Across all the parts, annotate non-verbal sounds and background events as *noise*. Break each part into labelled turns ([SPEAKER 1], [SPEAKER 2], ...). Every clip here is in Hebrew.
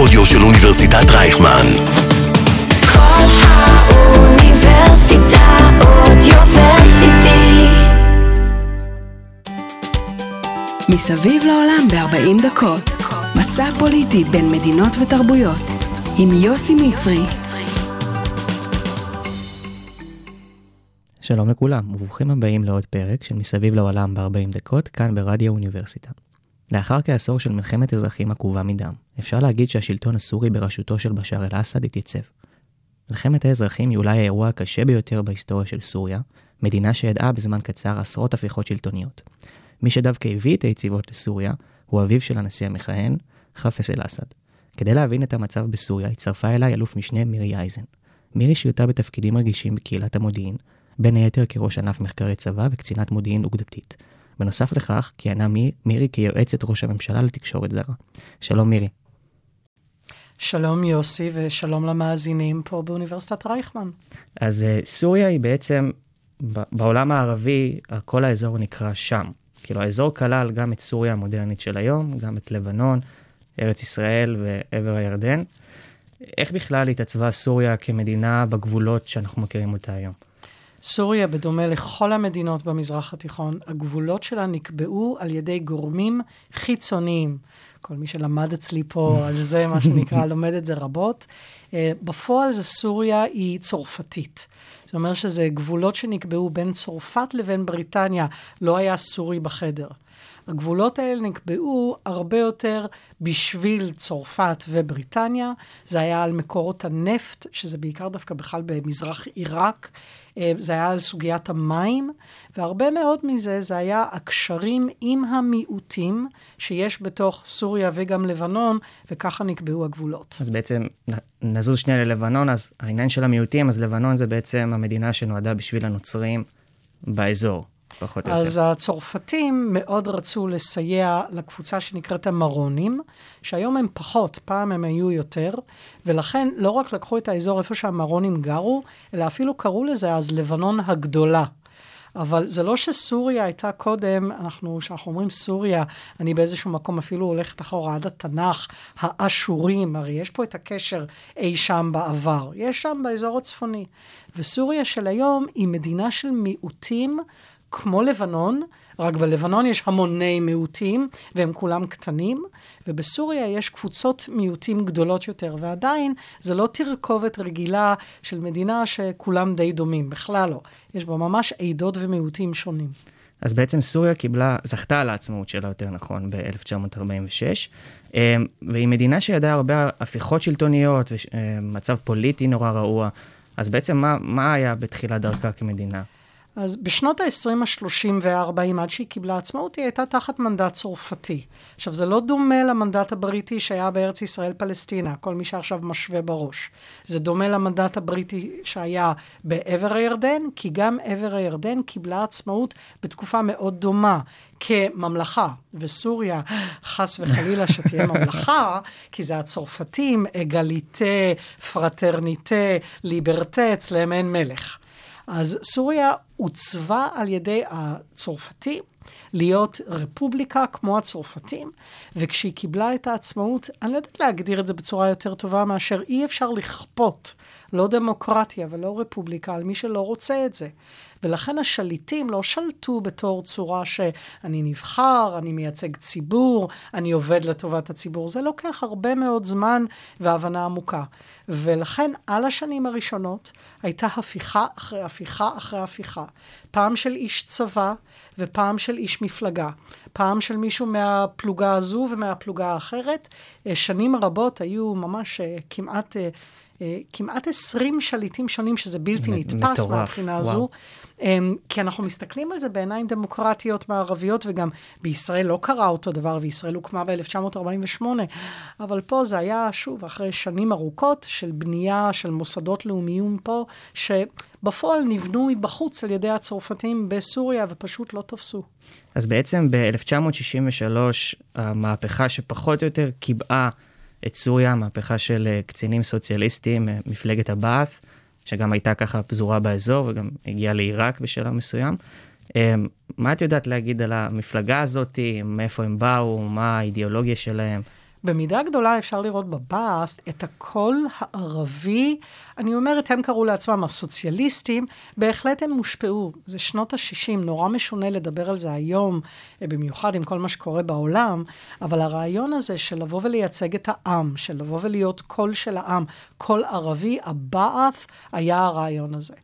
[SPEAKER 1] האודיו של אוניברסיטת רייכמן.
[SPEAKER 2] כל האוניברסיטה אודיוורסיטי.
[SPEAKER 3] מסביב לעולם ב-40 דקות. מסע פוליטי בין מדינות ותרבויות. עם יוסי מצרי.
[SPEAKER 4] שלום לכולם, וברוכים הבאים לעוד פרק של מסביב לעולם ב-40 דקות, כאן ברדיו האוניברסיטה. לאחר כעשור של מלחמת אזרחים עקובה מדם, אפשר להגיד שהשלטון הסורי בראשותו של בשאר אל-אסד התייצב. מלחמת האזרחים היא אולי האירוע הקשה ביותר בהיסטוריה של סוריה, מדינה שידעה בזמן קצר עשרות הפיכות שלטוניות. מי שדווקא הביא את היציבות לסוריה, הוא אביו של הנשיא המכהן, חפש אל-אסד. כדי להבין את המצב בסוריה, הצטרפה אליי אלוף משנה מירי אייזן. מירי שירתה בתפקידים רגישים בקהילת המודיעין, בין היתר כראש ענף מחקרי צבא וקצינת מודיעין אוגדתית. בנוסף לכך, כיהנה מי, מירי כיועצת ראש הממשלה לתקשורת זרה. שלום מירי.
[SPEAKER 5] שלום יוסי ושלום למאזינים פה באוניברסיטת רייכמן.
[SPEAKER 4] אז uh, סוריה היא בעצם, בעולם הערבי, כל האזור נקרא שם. כאילו האזור כלל גם את סוריה המודרנית של היום, גם את לבנון, ארץ ישראל ועבר הירדן. איך בכלל התעצבה סוריה כמדינה בגבולות שאנחנו מכירים אותה היום?
[SPEAKER 5] סוריה, בדומה לכל המדינות במזרח התיכון, הגבולות שלה נקבעו על ידי גורמים חיצוניים. כל מי שלמד אצלי פה *laughs* על זה, מה שנקרא, לומד את זה רבות. אה, בפועל זה סוריה היא צרפתית. זאת אומרת שזה גבולות שנקבעו בין צרפת לבין בריטניה, לא היה סורי בחדר. הגבולות האלה נקבעו הרבה יותר בשביל צרפת ובריטניה. זה היה על מקורות הנפט, שזה בעיקר דווקא בכלל במזרח עיראק. אה, זה היה על סוגיית המים, והרבה מאוד מזה זה היה הקשרים עם המיעוטים שיש בתוך סוריה וגם לבנון, וככה נקבעו הגבולות.
[SPEAKER 4] אז בעצם נזוז שנייה ללבנון, אז העניין של המיעוטים, אז לבנון זה בעצם המדינה שנועדה בשביל הנוצרים באזור. פחות או יותר.
[SPEAKER 5] אז הצרפתים מאוד רצו לסייע לקבוצה שנקראת המרונים, שהיום הם פחות, פעם הם היו יותר, ולכן לא רק לקחו את האזור איפה שהמרונים גרו, אלא אפילו קראו לזה אז לבנון הגדולה. אבל זה לא שסוריה הייתה קודם, אנחנו, כשאנחנו אומרים סוריה, אני באיזשהו מקום אפילו הולכת אחורה עד התנ"ך, האשורים, הרי יש פה את הקשר אי שם בעבר, יש שם באזור הצפוני. וסוריה של היום היא מדינה של מיעוטים כמו לבנון, רק בלבנון יש המוני מיעוטים, והם כולם קטנים, ובסוריה יש קבוצות מיעוטים גדולות יותר, ועדיין זה לא תרכובת רגילה של מדינה שכולם די דומים, בכלל לא. יש בה ממש עדות ומיעוטים שונים.
[SPEAKER 4] אז בעצם סוריה קיבלה, זכתה על העצמאות שלה יותר נכון ב-1946, אמ, והיא מדינה שידעה הרבה הפיכות שלטוניות ומצב פוליטי נורא רעוע, אז בעצם מה, מה היה בתחילת דרכה כמדינה?
[SPEAKER 5] אז בשנות ה-20 ה-30 עד שהיא קיבלה עצמאות, היא הייתה תחת מנדט צרפתי. עכשיו, זה לא דומה למנדט הבריטי שהיה בארץ ישראל פלסטינה, כל מי שעכשיו משווה בראש. זה דומה למנדט הבריטי שהיה בעבר הירדן, כי גם עבר הירדן קיבלה עצמאות בתקופה מאוד דומה. כממלכה, וסוריה, חס וחלילה שתהיה ממלכה, *laughs* כי זה הצרפתים, אגליטה, פרטרניטה, ליברטה, אצלם אין מלך. אז סוריה עוצבה על ידי הצרפתים להיות רפובליקה כמו הצרפתים, וכשהיא קיבלה את העצמאות, אני לא יודעת להגדיר את זה בצורה יותר טובה מאשר אי אפשר לכפות לא דמוקרטיה ולא רפובליקה על מי שלא רוצה את זה. ולכן השליטים לא שלטו בתור צורה שאני נבחר, אני מייצג ציבור, אני עובד לטובת הציבור. זה לוקח הרבה מאוד זמן והבנה עמוקה. ולכן על השנים הראשונות הייתה הפיכה אחרי הפיכה אחרי הפיכה. פעם של איש צבא ופעם של איש מפלגה. פעם של מישהו מהפלוגה הזו ומהפלוגה האחרת. אה, שנים רבות היו ממש אה, כמעט... אה, כמעט עשרים שליטים שונים, שזה בלתי נתפס מהבחינה הזו. אמ, כי אנחנו מסתכלים על זה בעיניים דמוקרטיות מערביות, וגם בישראל לא קרה אותו דבר, וישראל הוקמה ב-1948, אבל פה זה היה, שוב, אחרי שנים ארוכות של בנייה של מוסדות לאומיים פה, שבפועל נבנו מבחוץ על ידי הצרפתים בסוריה, ופשוט לא תפסו.
[SPEAKER 4] אז בעצם ב-1963, המהפכה שפחות או יותר קיבעה את סוריה, מהפכה של אה, קצינים סוציאליסטים, אה, מפלגת הבעת', שגם הייתה ככה פזורה באזור וגם הגיעה לעיראק בשלב מסוים. אמ, מה את יודעת להגיד על המפלגה הזאת, מאיפה הם באו, מה האידיאולוגיה שלהם?
[SPEAKER 5] במידה גדולה אפשר לראות בבאת' את הקול הערבי, אני אומרת, הם קראו לעצמם הסוציאליסטים, בהחלט הם מושפעו. זה שנות ה-60, נורא משונה לדבר על זה היום, במיוחד עם כל מה שקורה בעולם, אבל הרעיון הזה של לבוא ולייצג את העם, של לבוא ולהיות קול של העם, קול ערבי, הבאת' היה הרעיון הזה.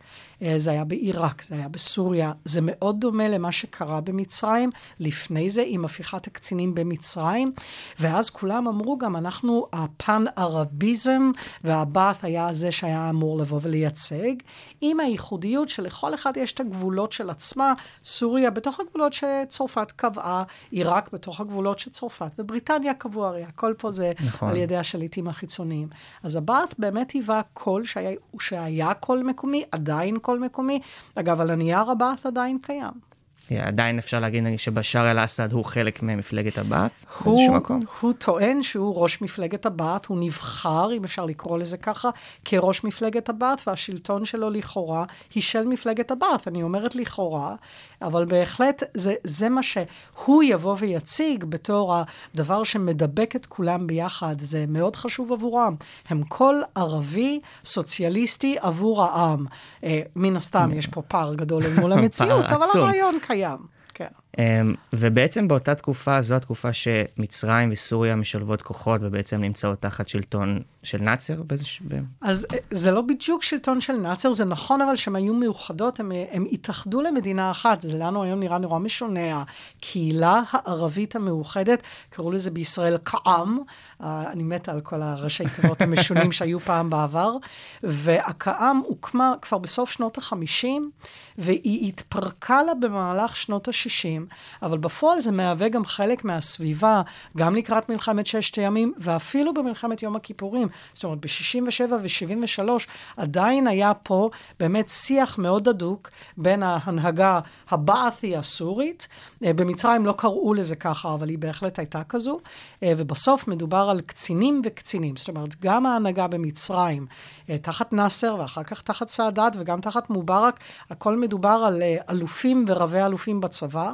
[SPEAKER 5] אה, זה היה בעיראק, זה היה בסוריה. זה מאוד דומה למה שקרה במצרים, לפני זה עם הפיכת הקצינים במצרים, ואז כולם אמרו גם, אנחנו הפן-ערביזם, והבאת' היה זה שהיה אמור לבוא ולייצג, עם הייחודיות שלכל אחד יש את הגבולות של עצמה, סוריה בתוך הגבולות שצרפת קבעה, עיראק בתוך הגבולות של צרפת, ובריטניה קבעו הרי, הכל פה זה
[SPEAKER 4] נכון.
[SPEAKER 5] על ידי השליטים החיצוניים. אז הבאת' באמת היווה קול שהיה, שהיה קול מקומי, עדיין קול מקומי. אגב, על הנייר הבאת' עדיין קיים.
[SPEAKER 4] עדיין אפשר להגיד נגיד שבשאר אל-אסד הוא חלק ממפלגת הבאת' באיזשהו מקום?
[SPEAKER 5] הוא טוען שהוא ראש מפלגת הבאת', הוא נבחר, אם אפשר לקרוא לזה ככה, כראש מפלגת הבאת', והשלטון שלו לכאורה היא של מפלגת הבאת'. אני אומרת לכאורה, אבל בהחלט זה, זה מה שהוא יבוא ויציג בתור הדבר שמדבק את כולם ביחד. זה מאוד חשוב עבורם. הם קול ערבי סוציאליסטי עבור העם. אה, מן הסתם, יש פה פער גדול אל מול המציאות, *laughs* אבל. הרעיון קיים. כן.
[SPEAKER 4] אמ, ובעצם באותה תקופה, זו התקופה שמצרים וסוריה משלבות כוחות ובעצם נמצאות תחת שלטון של נאצר באיזשהו...
[SPEAKER 5] אז אה, זה לא בדיוק שלטון של נאצר, זה נכון אבל שהן היו מאוחדות, הם, הם התאחדו למדינה אחת, זה לנו היום נראה נורא משונה. הקהילה הערבית המאוחדת, קראו לזה בישראל קע"ם, אה, אני מתה על כל הראשי תיבות המשונים *laughs* שהיו פעם בעבר, והקע"ם הוקמה כבר בסוף שנות ה-50, והיא התפרקה לה במהלך שנות ה-60, אבל בפועל זה מהווה גם חלק מהסביבה, גם לקראת מלחמת ששת הימים, ואפילו במלחמת יום הכיפורים. זאת אומרת, ב-67 ו-73 עדיין היה פה באמת שיח מאוד הדוק בין ההנהגה הבעתי הסורית, אה, במצרים לא קראו לזה ככה, אבל היא בהחלט הייתה כזו, אה, ובסוף מדובר על קצינים וקצינים. זאת אומרת, גם ההנהגה במצרים, אה, תחת נאסר ואחר כך תחת סאדאת וגם תחת מובארק, הכל מדובר על אלופים ורבי אלופים בצבא.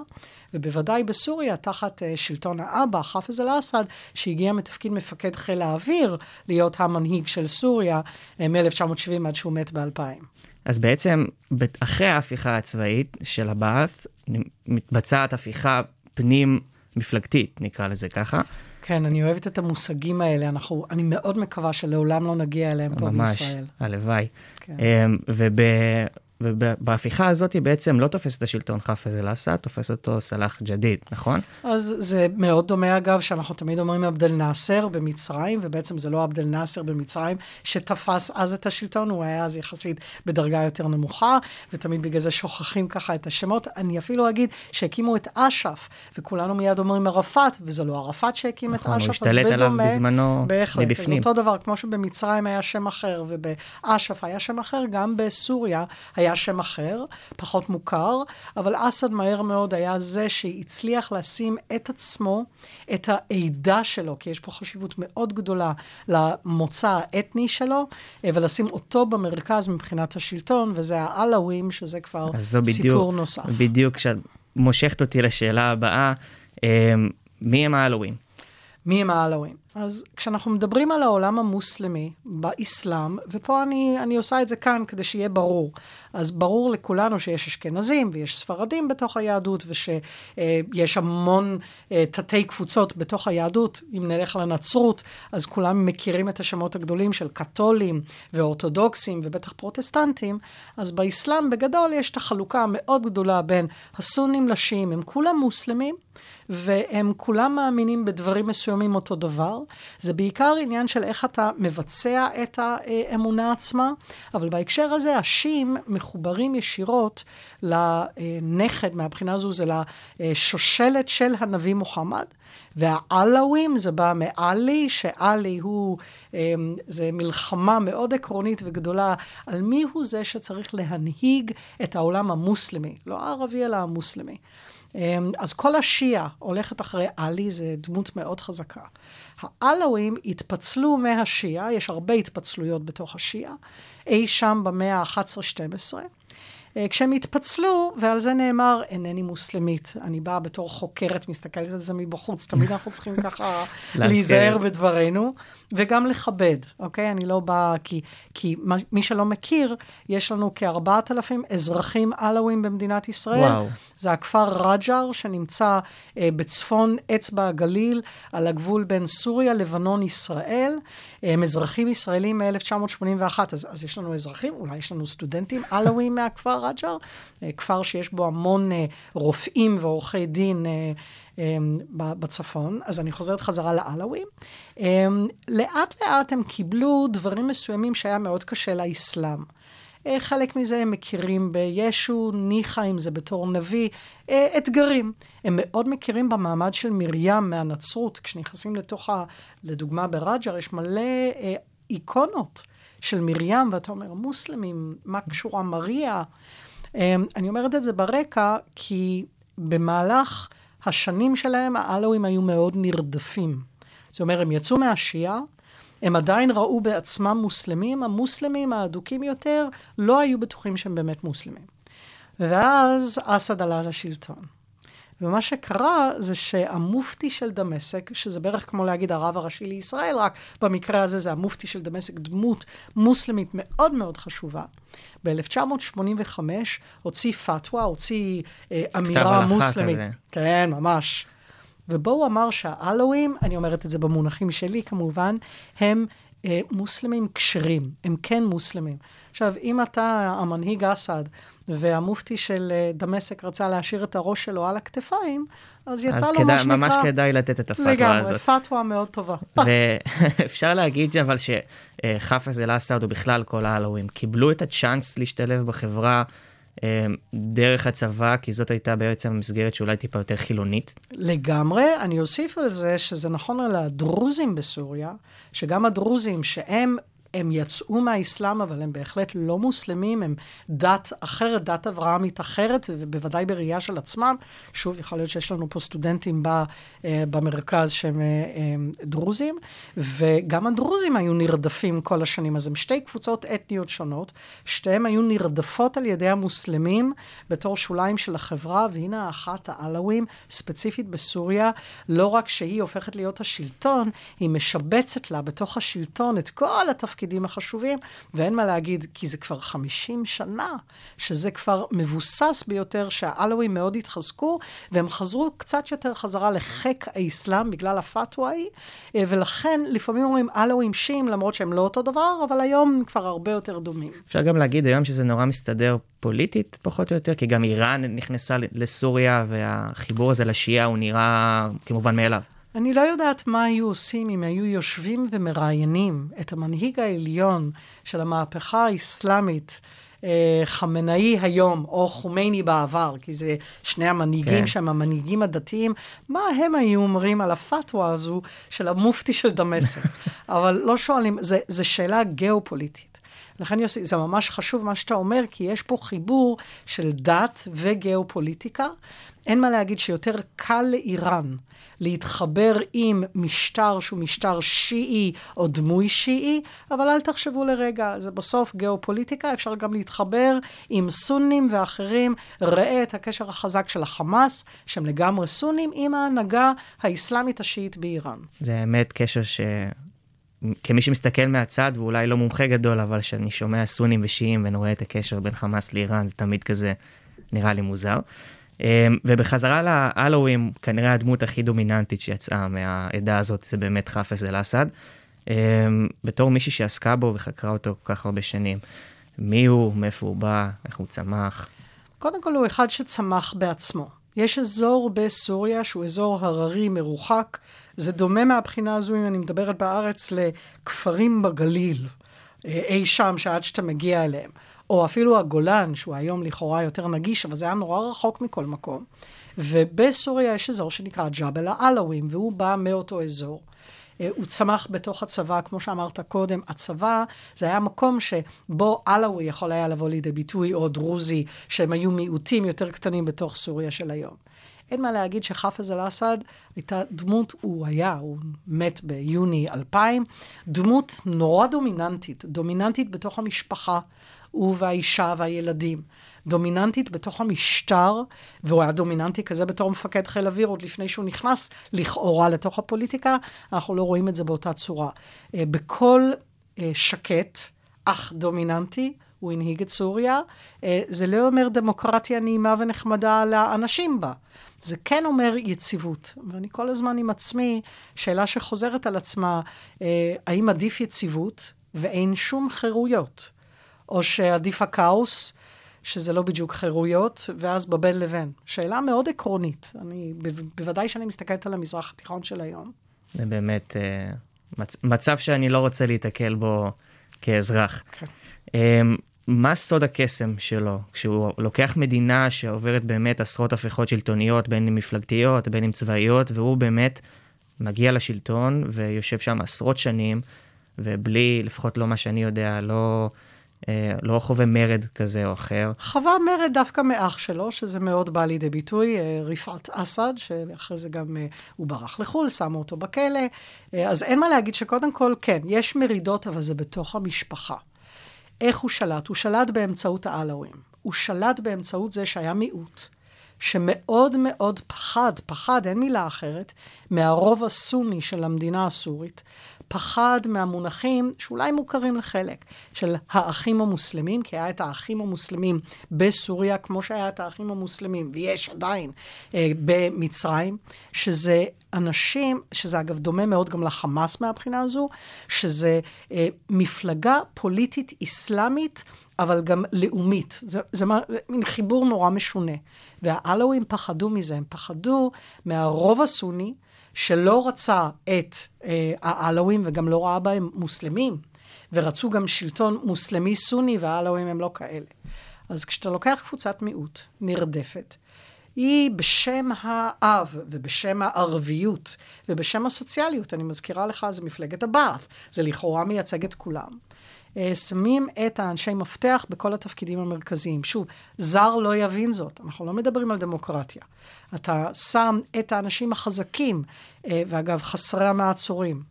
[SPEAKER 5] ובוודאי בסוריה, תחת אה, שלטון האבא, חאפז אל-אסד, שהגיע מתפקיד מפקד חיל האוויר להיות המנהיג של סוריה אה, מ-1970 עד שהוא מת ב-2000.
[SPEAKER 4] אז בעצם, אחרי ההפיכה הצבאית של הבאת', מתבצעת הפיכה פנים מפלגתית, נקרא לזה ככה.
[SPEAKER 5] כן, אני אוהבת את המושגים האלה, אנחנו, אני מאוד מקווה שלעולם לא נגיע אליהם פה
[SPEAKER 4] ממש,
[SPEAKER 5] בישראל.
[SPEAKER 4] הלוואי.
[SPEAKER 5] כן.
[SPEAKER 4] אמ, וב... ובהפיכה הזאת בעצם לא תופס את השלטון חאפז אל-אסד, תופס אותו סלאח ג'דיד, נכון?
[SPEAKER 5] אז זה מאוד דומה, אגב, שאנחנו תמיד אומרים עבד אל נאסר במצרים, ובעצם זה לא עבד אל נאסר במצרים, שתפס אז את השלטון, הוא היה אז יחסית בדרגה יותר נמוכה, ותמיד בגלל זה שוכחים ככה את השמות. אני אפילו אגיד שהקימו את אש"ף, וכולנו מיד אומרים ערפאת, וזה לא ערפאת שהקים
[SPEAKER 4] נכון,
[SPEAKER 5] את
[SPEAKER 4] הוא
[SPEAKER 5] אש"ף, אז
[SPEAKER 4] השתלט עליו
[SPEAKER 5] בדומה,
[SPEAKER 4] בזמנו
[SPEAKER 5] בהחלט,
[SPEAKER 4] מבפנים.
[SPEAKER 5] אז אותו דבר, כמו שבמצרים היה שם אחר, ובאש"ף היה שם אחר, גם בסוריה היה שם אחר, פחות מוכר, אבל אסד מהר מאוד היה זה שהצליח לשים את עצמו, את העדה שלו, כי יש פה חשיבות מאוד גדולה למוצא האתני שלו, אה, ולשים אותו במרכז מבחינת השלטון, וזה העלאווים, שזה כבר
[SPEAKER 4] אז זו בדיוק,
[SPEAKER 5] סיפור נוסף.
[SPEAKER 4] בדיוק כשאת מושכת אותי לשאלה הבאה, אמ, מי הם העלווים?
[SPEAKER 5] מי הם העלווים? אז כשאנחנו מדברים על העולם המוסלמי, באסלאם, ופה אני, אני עושה את זה כאן כדי שיהיה ברור. אז ברור לכולנו שיש אשכנזים ויש ספרדים בתוך היהדות, ושיש המון אה, תתי קבוצות בתוך היהדות. אם נלך לנצרות, אז כולם מכירים את השמות הגדולים של קתולים ואורתודוקסים ובטח פרוטסטנטים. אז באסלאם בגדול יש את החלוקה המאוד גדולה בין הסונים לשיעים, הם כולם מוסלמים. והם כולם מאמינים בדברים מסוימים אותו דבר. זה בעיקר עניין של איך אתה מבצע את האמונה עצמה, אבל בהקשר הזה השיעים מחוברים ישירות לנכד, מהבחינה הזו זה לשושלת של הנביא מוחמד. והעלאווים זה בא מעלי, שעלי הוא, אמ, זה מלחמה מאוד עקרונית וגדולה על מי הוא זה שצריך להנהיג את העולם המוסלמי, לא הערבי אלא המוסלמי. אמ, אז כל השיעה הולכת אחרי עלי, זה דמות מאוד חזקה. העלאווים התפצלו מהשיעה, יש הרבה התפצלויות בתוך השיעה, אי שם במאה ה-11-12, אה, כשהם התפצלו, ועל זה נאמר, אינני מוסלמית. אני באה בתור חוקרת, מסתכלת על זה מבחוץ, תמיד אנחנו צריכים ככה. להיזהר בדברינו, וגם לכבד, אוקיי? אני לא באה, כי, כי מי שלא מכיר, יש לנו כארבעת אלפים אזרחים עלווים במדינת ישראל.
[SPEAKER 4] וואו.
[SPEAKER 5] זה הכפר רג'ר, שנמצא אה, בצפון אצבע הגליל, על הגבול בין סוריה, לבנון, ישראל. הם אזרחים ישראלים מ-1981, אז, אז יש לנו אזרחים, אולי יש לנו סטודנטים עלווים מהכפר רג'ר, אה, כפר שיש בו המון אה, רופאים ועורכי דין. אה, בצפון, אז אני חוזרת חזרה לעלווים. אה, לאט לאט הם קיבלו דברים מסוימים שהיה מאוד קשה לאסלאם. אה, חלק מזה הם מכירים בישו, ניחא אם זה בתור נביא, אה, אתגרים. הם מאוד מכירים במעמד של מרים מהנצרות. כשנכנסים לתוך ה... לדוגמה ברג'ר, יש מלא אה, איקונות של מרים, ואתה אומר, מוסלמים, מה קשורה מריה? אה, אני אומרת את זה ברקע, כי במהלך השנים שלהם, האלוהים היו מאוד נרדפים. זאת אומרת, הם יצאו מהשיעה, הם עדיין ראו בעצמם מוסלמים, המוסלמים האדוקים יותר לא היו בטוחים שהם באמת מוסלמים. ואז אסד עלה לשלטון. ומה שקרה זה שהמופתי של דמשק, שזה בערך כמו להגיד הרב הראשי לישראל, רק במקרה הזה זה המופתי של דמשק, דמות מוסלמית מאוד מאוד חשובה. ב-1985 הוציא פתווה, הוציא אה, אמירה מוסלמית.
[SPEAKER 4] כזה.
[SPEAKER 5] כן, ממש. ובו הוא אמר שהאלוהים, אני אומרת את זה במונחים שלי כמובן, הם אה, מוסלמים כשרים, הם כן מוסלמים. עכשיו, אם אתה המנהיג אסד והמופתי של אה, דמשק רצה להשאיר את הראש שלו על הכתפיים, אז יצא
[SPEAKER 4] אז
[SPEAKER 5] לו
[SPEAKER 4] כדאי,
[SPEAKER 5] מה שנקרא...
[SPEAKER 4] ממש כדאי לתת את הפתווה
[SPEAKER 5] לגמרי,
[SPEAKER 4] הזאת.
[SPEAKER 5] פתווה מאוד טובה. *laughs*
[SPEAKER 4] ואפשר להגיד אבל שחאפז אל-אסד ובכלל כל ההלווים קיבלו את הצ'אנס להשתלב בחברה אה, דרך הצבא, כי זאת הייתה בעצם מסגרת שאולי טיפה יותר חילונית.
[SPEAKER 5] לגמרי. אני אוסיף על זה שזה נכון על הדרוזים בסוריה, שגם הדרוזים שהם... הם יצאו מהאסלאם, אבל הם בהחלט לא מוסלמים, הם דת אחרת, דת אברהמית אחרת, ובוודאי בראייה של עצמם. שוב, יכול להיות שיש לנו פה סטודנטים ב, אה, במרכז שהם אה, דרוזים, וגם הדרוזים היו נרדפים כל השנים. אז הם שתי קבוצות אתניות שונות, שתיהן היו נרדפות על ידי המוסלמים בתור שוליים של החברה, והנה אחת העלווים, ספציפית בסוריה, לא רק שהיא הופכת להיות השלטון, היא משבצת לה בתוך השלטון את כל התפקידים החשובים, ואין מה להגיד, כי זה כבר 50 שנה, שזה כבר מבוסס ביותר שהעלווים מאוד התחזקו, והם חזרו קצת יותר חזרה לחיק האסלאם בגלל הפתווה ההיא, אה, ולכן לפעמים אומרים עלווים שיעים, למרות שהם לא אותו דבר, אבל היום הם כבר הרבה יותר דומים.
[SPEAKER 4] אפשר גם להגיד היום שזה נורא מסתדר פוליטית פחות או יותר, כי גם איראן נכנסה לסוריה והחיבור הזה לשיעה הוא נראה כמובן מאליו.
[SPEAKER 5] אני לא יודעת מה היו עושים אם היו יושבים ומראיינים את המנהיג העליון של המהפכה האסלאמית, אה, חמינאי היום, או חומייני בעבר, כי זה שני המנהיגים
[SPEAKER 4] כן.
[SPEAKER 5] שהם המנהיגים הדתיים, מה הם היו אומרים על הפתווה הזו של המופתי של דמשק? *laughs* אבל לא שואלים, זה שאלה גיאופוליטית. לכן יוסי, זה ממש חשוב מה שאתה אומר, כי יש פה חיבור של דת וגיאופוליטיקה. אין מה להגיד שיותר קל לאיראן להתחבר עם משטר שהוא משטר שיעי או דמוי שיעי, אבל אל תחשבו לרגע, זה בסוף גיאופוליטיקה, אפשר גם להתחבר עם סונים ואחרים. ראה את הקשר החזק של החמאס, שהם לגמרי סונים, עם ההנהגה האסלאמית השיעית באיראן.
[SPEAKER 4] זה האמת קשר ש... כמי שמסתכל מהצד ואולי לא מומחה גדול, אבל כשאני שומע סונים ושיעים ואני רואה את הקשר בין חמאס לאיראן, זה תמיד כזה נראה לי מוזר. אמ, ובחזרה להלווים, כנראה הדמות הכי דומיננטית שיצאה מהעדה הזאת זה באמת חאפז אל-אסד. אמ, בתור מישהי שעסקה בו וחקרה אותו כל כך הרבה שנים, מי הוא, מאיפה הוא בא, איך הוא צמח.
[SPEAKER 5] קודם כל הוא אחד שצמח בעצמו. יש אזור בסוריה שהוא אזור הררי מרוחק. זה דומה מהבחינה הזו, אם אני מדברת בארץ, לכפרים בגליל, אה, אי שם, שעד שאתה מגיע אליהם. או אפילו הגולן, שהוא היום לכאורה יותר נגיש, אבל זה היה נורא רחוק מכל מקום. ובסוריה יש אזור שנקרא ג'בל העלווים, והוא בא מאותו אזור. אה, הוא צמח בתוך הצבא, כמו שאמרת קודם, הצבא זה היה מקום שבו עלאווי יכול היה לבוא לידי ביטוי, או דרוזי, שהם היו מיעוטים יותר קטנים בתוך סוריה של היום. אין מה להגיד שחאפז אל-אסד הייתה דמות, הוא היה, הוא מת ביוני 2000, דמות נורא דומיננטית, דומיננטית בתוך המשפחה. הוא והאישה והילדים. דומיננטית בתוך המשטר, והוא היה דומיננטי כזה בתור מפקד חיל אוויר עוד לפני שהוא נכנס לכאורה לתוך הפוליטיקה, אנחנו לא רואים את זה באותה צורה. אה, בקול אה, שקט, אך דומיננטי, הוא הנהיג את סוריה. אה, זה לא אומר דמוקרטיה נעימה ונחמדה לאנשים בה. זה כן אומר יציבות. ואני כל הזמן עם עצמי, שאלה שחוזרת על עצמה, אה, האם עדיף יציבות ואין שום חירויות? או שעדיף הכאוס, שזה לא בדיוק חירויות, ואז בבין לבין. שאלה מאוד עקרונית. אני, בוודאי שאני מסתכלת על המזרח התיכון של היום.
[SPEAKER 4] זה באמת אה, מצ... מצב שאני לא רוצה להיתקל בו כאזרח.
[SPEAKER 5] כן.
[SPEAKER 4] אה, מה סוד הקסם שלו כשהוא לוקח מדינה שעוברת באמת עשרות הפיכות שלטוניות, בין אם מפלגתיות, בין אם צבאיות, והוא באמת מגיע לשלטון ויושב שם עשרות שנים, ובלי, לפחות לא מה שאני יודע, לא, אה, לא חווה מרד כזה או אחר.
[SPEAKER 5] חווה מרד דווקא מאח שלו, שזה מאוד בא לידי ביטוי, אה, רפעת אסד, שאחרי זה גם אה, הוא ברח לחו"ל, שמו אותו בכלא. אז אין מה להגיד שקודם כל, כן, יש מרידות, אבל זה בתוך המשפחה. איך הוא שלט? הוא שלט באמצעות העלאווים. הוא שלט באמצעות זה שהיה מיעוט, שמאוד מאוד פחד, פחד, אין מילה אחרת, מהרוב הסוני של המדינה הסורית. פחד מהמונחים שאולי מוכרים לחלק, של האחים המוסלמים, כי היה את האחים המוסלמים בסוריה, כמו שהיה את האחים המוסלמים, ויש עדיין אה, במצרים, שזה אנשים, שזה אגב דומה מאוד גם לחמאס מהבחינה הזו, שזה אה, מפלגה פוליטית אסלאמית, אבל גם לאומית. זה, זה מין חיבור נורא משונה. והעלאווים פחדו מזה, הם פחדו מהרוב הסוני, שלא רצה את אה, העלאווים וגם לא ראה בהם מוסלמים, ורצו גם שלטון מוסלמי סוני, והעלאווים הם לא כאלה. אז כשאתה לוקח קבוצת מיעוט נרדפת, היא בשם האב ובשם הערביות ובשם הסוציאליות, אני מזכירה לך, זה מפלגת הבעת', זה לכאורה מייצג את כולם. אה, שמים את האנשי מפתח בכל התפקידים המרכזיים. שוב, זר לא יבין זאת, אנחנו לא מדברים על דמוקרטיה. אתה שם את האנשים החזקים, אה, ואגב, חסרי המעצורים,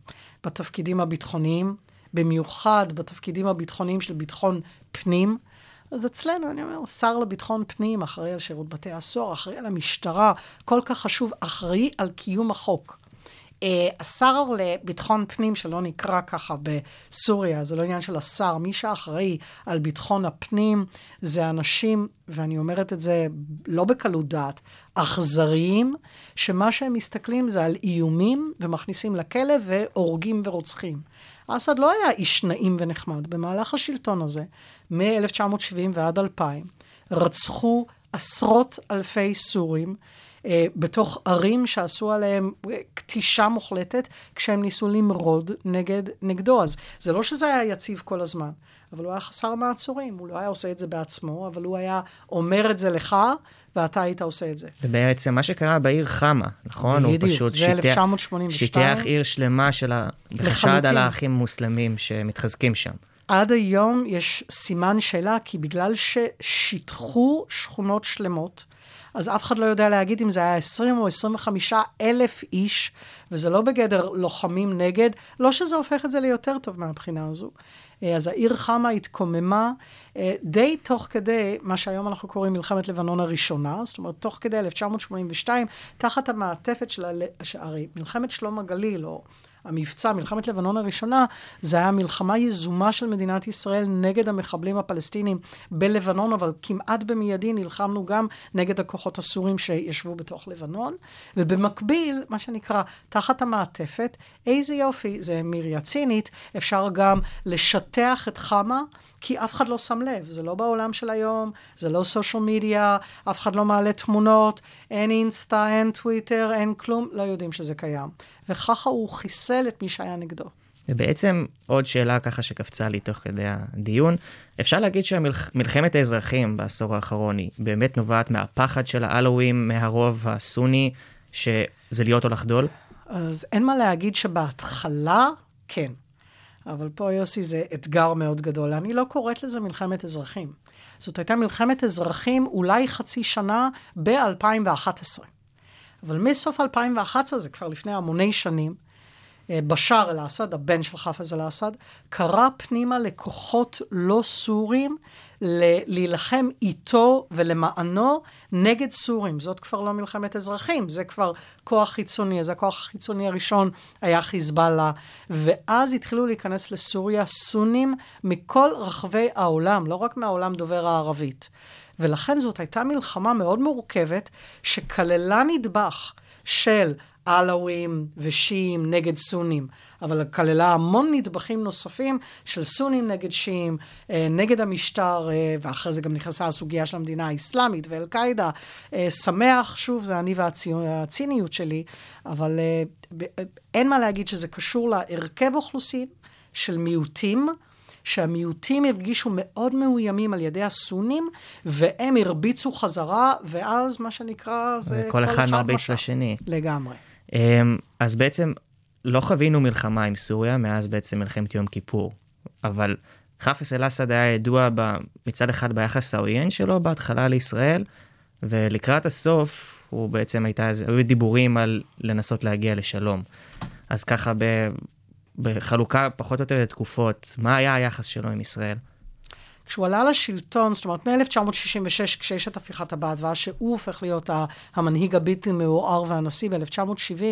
[SPEAKER 5] בתפקידים הביטחוניים, במיוחד בתפקידים הביטחוניים של ביטחון פנים. אז אצלנו, אני אומר, שר לביטחון פנים, אחראי על שירות בתי הסוהר, אחראי על המשטרה, כל כך חשוב, אחראי על קיום החוק. Uh, השר לביטחון פנים, שלא נקרא ככה בסוריה, זה לא עניין של השר, מי שאחראי על ביטחון הפנים זה אנשים, ואני אומרת את זה לא בקלות דעת, אכזריים, שמה שהם מסתכלים זה על איומים ומכניסים לכלא והורגים ורוצחים. אסד לא היה איש נעים ונחמד. במהלך השלטון הזה, מ-1970 ועד 2000, רצחו עשרות אלפי סורים, אה, בתוך ערים שעשו עליהם כתישה מוחלטת, כשהם ניסו למרוד נגד, נגדו. אז זה לא שזה היה יציב כל הזמן, אבל הוא היה חסר מעצורים. הוא לא היה עושה את זה בעצמו, אבל הוא היה אומר את זה לך, ואתה היית עושה את זה.
[SPEAKER 4] זה בעצם מה שקרה בעיר חמה, נכון? הוא
[SPEAKER 5] בדיוק,
[SPEAKER 4] פשוט
[SPEAKER 5] זה
[SPEAKER 4] שיטח-
[SPEAKER 5] 1982.
[SPEAKER 4] שיטח עיר שלמה של ה... בחשד. על האחים המוסלמים שמתחזקים שם.
[SPEAKER 5] עד היום יש סימן שאלה, כי בגלל ששיטחו שכונות שלמות, אז אף אחד לא יודע להגיד אם זה היה 20 או 25 אלף איש, וזה לא בגדר לוחמים נגד, לא שזה הופך את זה ליותר טוב מהבחינה הזו. אה, אז העיר חמה התקוממה אה, די תוך כדי מה שהיום אנחנו קוראים מלחמת לבנון הראשונה, זאת אומרת, תוך כדי 1982, תחת המעטפת של. הרי מלחמת שלום הגליל, או המבצע, מלחמת לבנון הראשונה, זה היה מלחמה יזומה של מדינת ישראל נגד המחבלים הפלסטינים בלבנון, אבל כמעט במיידי נלחמנו גם נגד הכוחות הסורים שישבו בתוך לבנון. ובמקביל, מה שנקרא, תחת המעטפת, איזה יופי, זה מיריה צינית, אפשר גם לשטח את חמה. כי אף אחד לא שם לב, זה לא בעולם של היום, זה לא סושיאל מדיה, אף אחד לא מעלה תמונות, אין אינסטה, אין טוויטר, אין כלום, לא יודעים שזה קיים. וככה הוא חיסל את מי שהיה נגדו.
[SPEAKER 4] ובעצם עוד שאלה ככה שקפצה לי תוך כדי הדיון, אפשר להגיד שמלחמת האזרחים בעשור האחרון היא באמת נובעת מהפחד של העלווים מהרוב הסוני, שזה להיות או לחדול?
[SPEAKER 5] אז אין מה להגיד שבהתחלה, כן. אבל פה, יוסי, זה אתגר מאוד גדול. אני לא קוראת לזה מלחמת אזרחים. זאת הייתה מלחמת אזרחים אולי חצי שנה ב-2011. אבל מסוף 2011, זה כבר לפני המוני שנים, אה, בשאר אל-אסד, הבן של חאפז אל-אסד, קרא פנימה לכוחות לא סורים להילחם איתו ולמענו נגד סורים. זאת כבר לא מלחמת אזרחים, זה כבר כוח חיצוני. אז הכוח החיצוני הראשון היה חיזבאללה, ואז התחילו להיכנס לסוריה סונים מכל רחבי העולם, לא רק מהעולם דובר הערבית. ולכן זאת הייתה מלחמה מאוד מורכבת, שכללה נדבך של עלאווים ושיעים נגד סונים, אבל כללה המון נדבכים נוספים של סונים נגד שיעים, אה, נגד המשטר, אה, ואחרי זה גם נכנסה הסוגיה של המדינה האסלאמית ואל-קאעידה. אה, שמח, שוב, זה אני והציניות שלי, אבל אין מה להגיד שזה קשור להרכב אוכלוסין של מיעוטים. שהמיעוטים הרגישו מאוד מאוימים על ידי הסונים, והם הרביצו חזרה, ואז מה שנקרא זה...
[SPEAKER 4] כל אחד מרביץ. לשני.
[SPEAKER 5] לגמרי.
[SPEAKER 4] אמ, אז בעצם לא חווינו מלחמה עם סוריה מאז בעצם מלחמת יום כיפור, אבל חאפס אל-אסד היה ידוע מצד אחד ביחס העוין שלו בהתחלה לישראל, ולקראת הסוף הוא בעצם הייתה, היו דיבורים על לנסות להגיע לשלום. אז ככה ב, בחלוקה פחות או יותר לתקופות, מה היה היחס שלו עם ישראל?
[SPEAKER 5] כשהוא עלה לשלטון, זאת אומרת, מ-1966, כשיש את הפיכת הבת, ואז שהוא הופך להיות המנהיג הבלתי מעורער והנשיא ב-1970,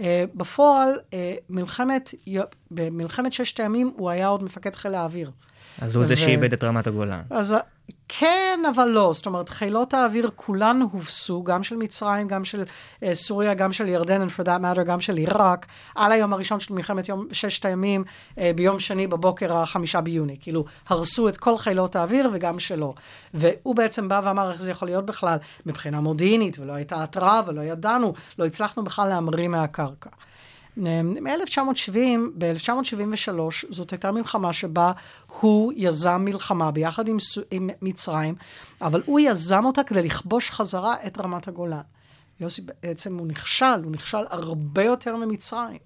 [SPEAKER 5] אה, בפועל, אה, מלחמת, במלחמת ששת הימים הוא היה עוד מפקד חיל האוויר.
[SPEAKER 4] אז הוא זה שאיבד את רמת הגולן.
[SPEAKER 5] אז כן, אבל לא. זאת אומרת, חילות האוויר כולן הובסו, גם של מצרים, גם של uh, סוריה, גם של ירדן, and for that matter, גם של עיראק, על היום הראשון של מלחמת יום, ששת הימים, uh, ביום שני בבוקר החמישה ביוני. כאילו, הרסו את כל חילות האוויר וגם שלו. והוא בעצם בא ואמר איך זה יכול להיות בכלל מבחינה מודיעינית, ולא הייתה התראה ולא ידענו, לא הצלחנו בכלל להמריא מהקרקע. מ-1970, ב-1973, זאת הייתה מלחמה שבה הוא יזם מלחמה ביחד עם, עם מצרים, אבל הוא יזם אותה כדי לכבוש חזרה את רמת הגולן. יוסי בעצם הוא נכשל, הוא נכשל הרבה יותר ממצרים.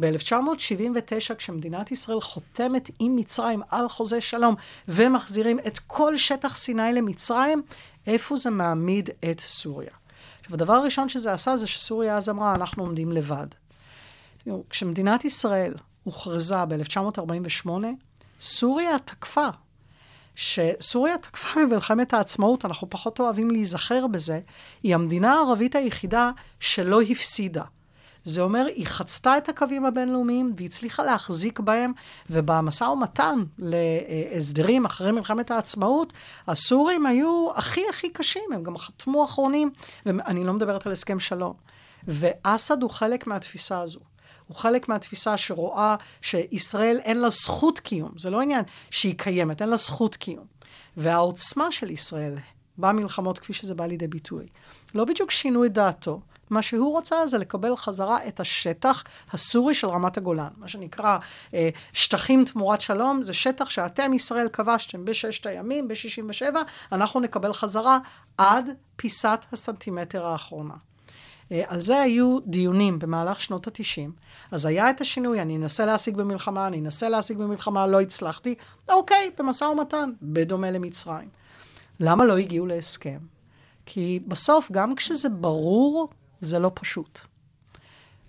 [SPEAKER 5] ב-1979, כשמדינת ישראל חותמת עם מצרים על חוזה שלום ומחזירים את כל שטח סיני למצרים, איפה זה מעמיד את סוריה? עכשיו, הדבר הראשון שזה עשה זה שסוריה אז אמרה, אנחנו עומדים לבד. תראו, כשמדינת ישראל הוכרזה ב-1948, סוריה תקפה. שסוריה תקפה ממלחמת העצמאות, אנחנו פחות אוהבים להיזכר בזה, היא המדינה הערבית היחידה שלא הפסידה. זה אומר, היא חצתה את הקווים הבינלאומיים והצליחה להחזיק בהם, ובמשא ומתן להסדרים אחרי מלחמת העצמאות, הסורים היו הכי הכי קשים, הם גם חתמו אחרונים, ואני לא מדברת על הסכם שלום. ואסד הוא חלק מהתפיסה הזו. הוא חלק מהתפיסה שרואה שישראל אין לה זכות קיום. זה לא עניין שהיא קיימת, אין לה זכות קיום. והעוצמה של ישראל במלחמות, כפי שזה בא לידי ביטוי, לא בדיוק שינו את דעתו. מה שהוא רוצה זה לקבל חזרה את השטח הסורי של רמת הגולן. מה שנקרא אה, שטחים תמורת שלום, זה שטח שאתם, ישראל, כבשתם בששת הימים, ב-67, אנחנו נקבל חזרה עד פיסת הסנטימטר האחרונה. אה, על זה היו דיונים במהלך שנות ה-90. אז היה את השינוי, אני אנסה להשיג במלחמה, אני אנסה להשיג במלחמה, לא הצלחתי. אוקיי, במשא ומתן, בדומה למצרים. למה לא הגיעו להסכם? כי בסוף, גם כשזה ברור, זה לא פשוט.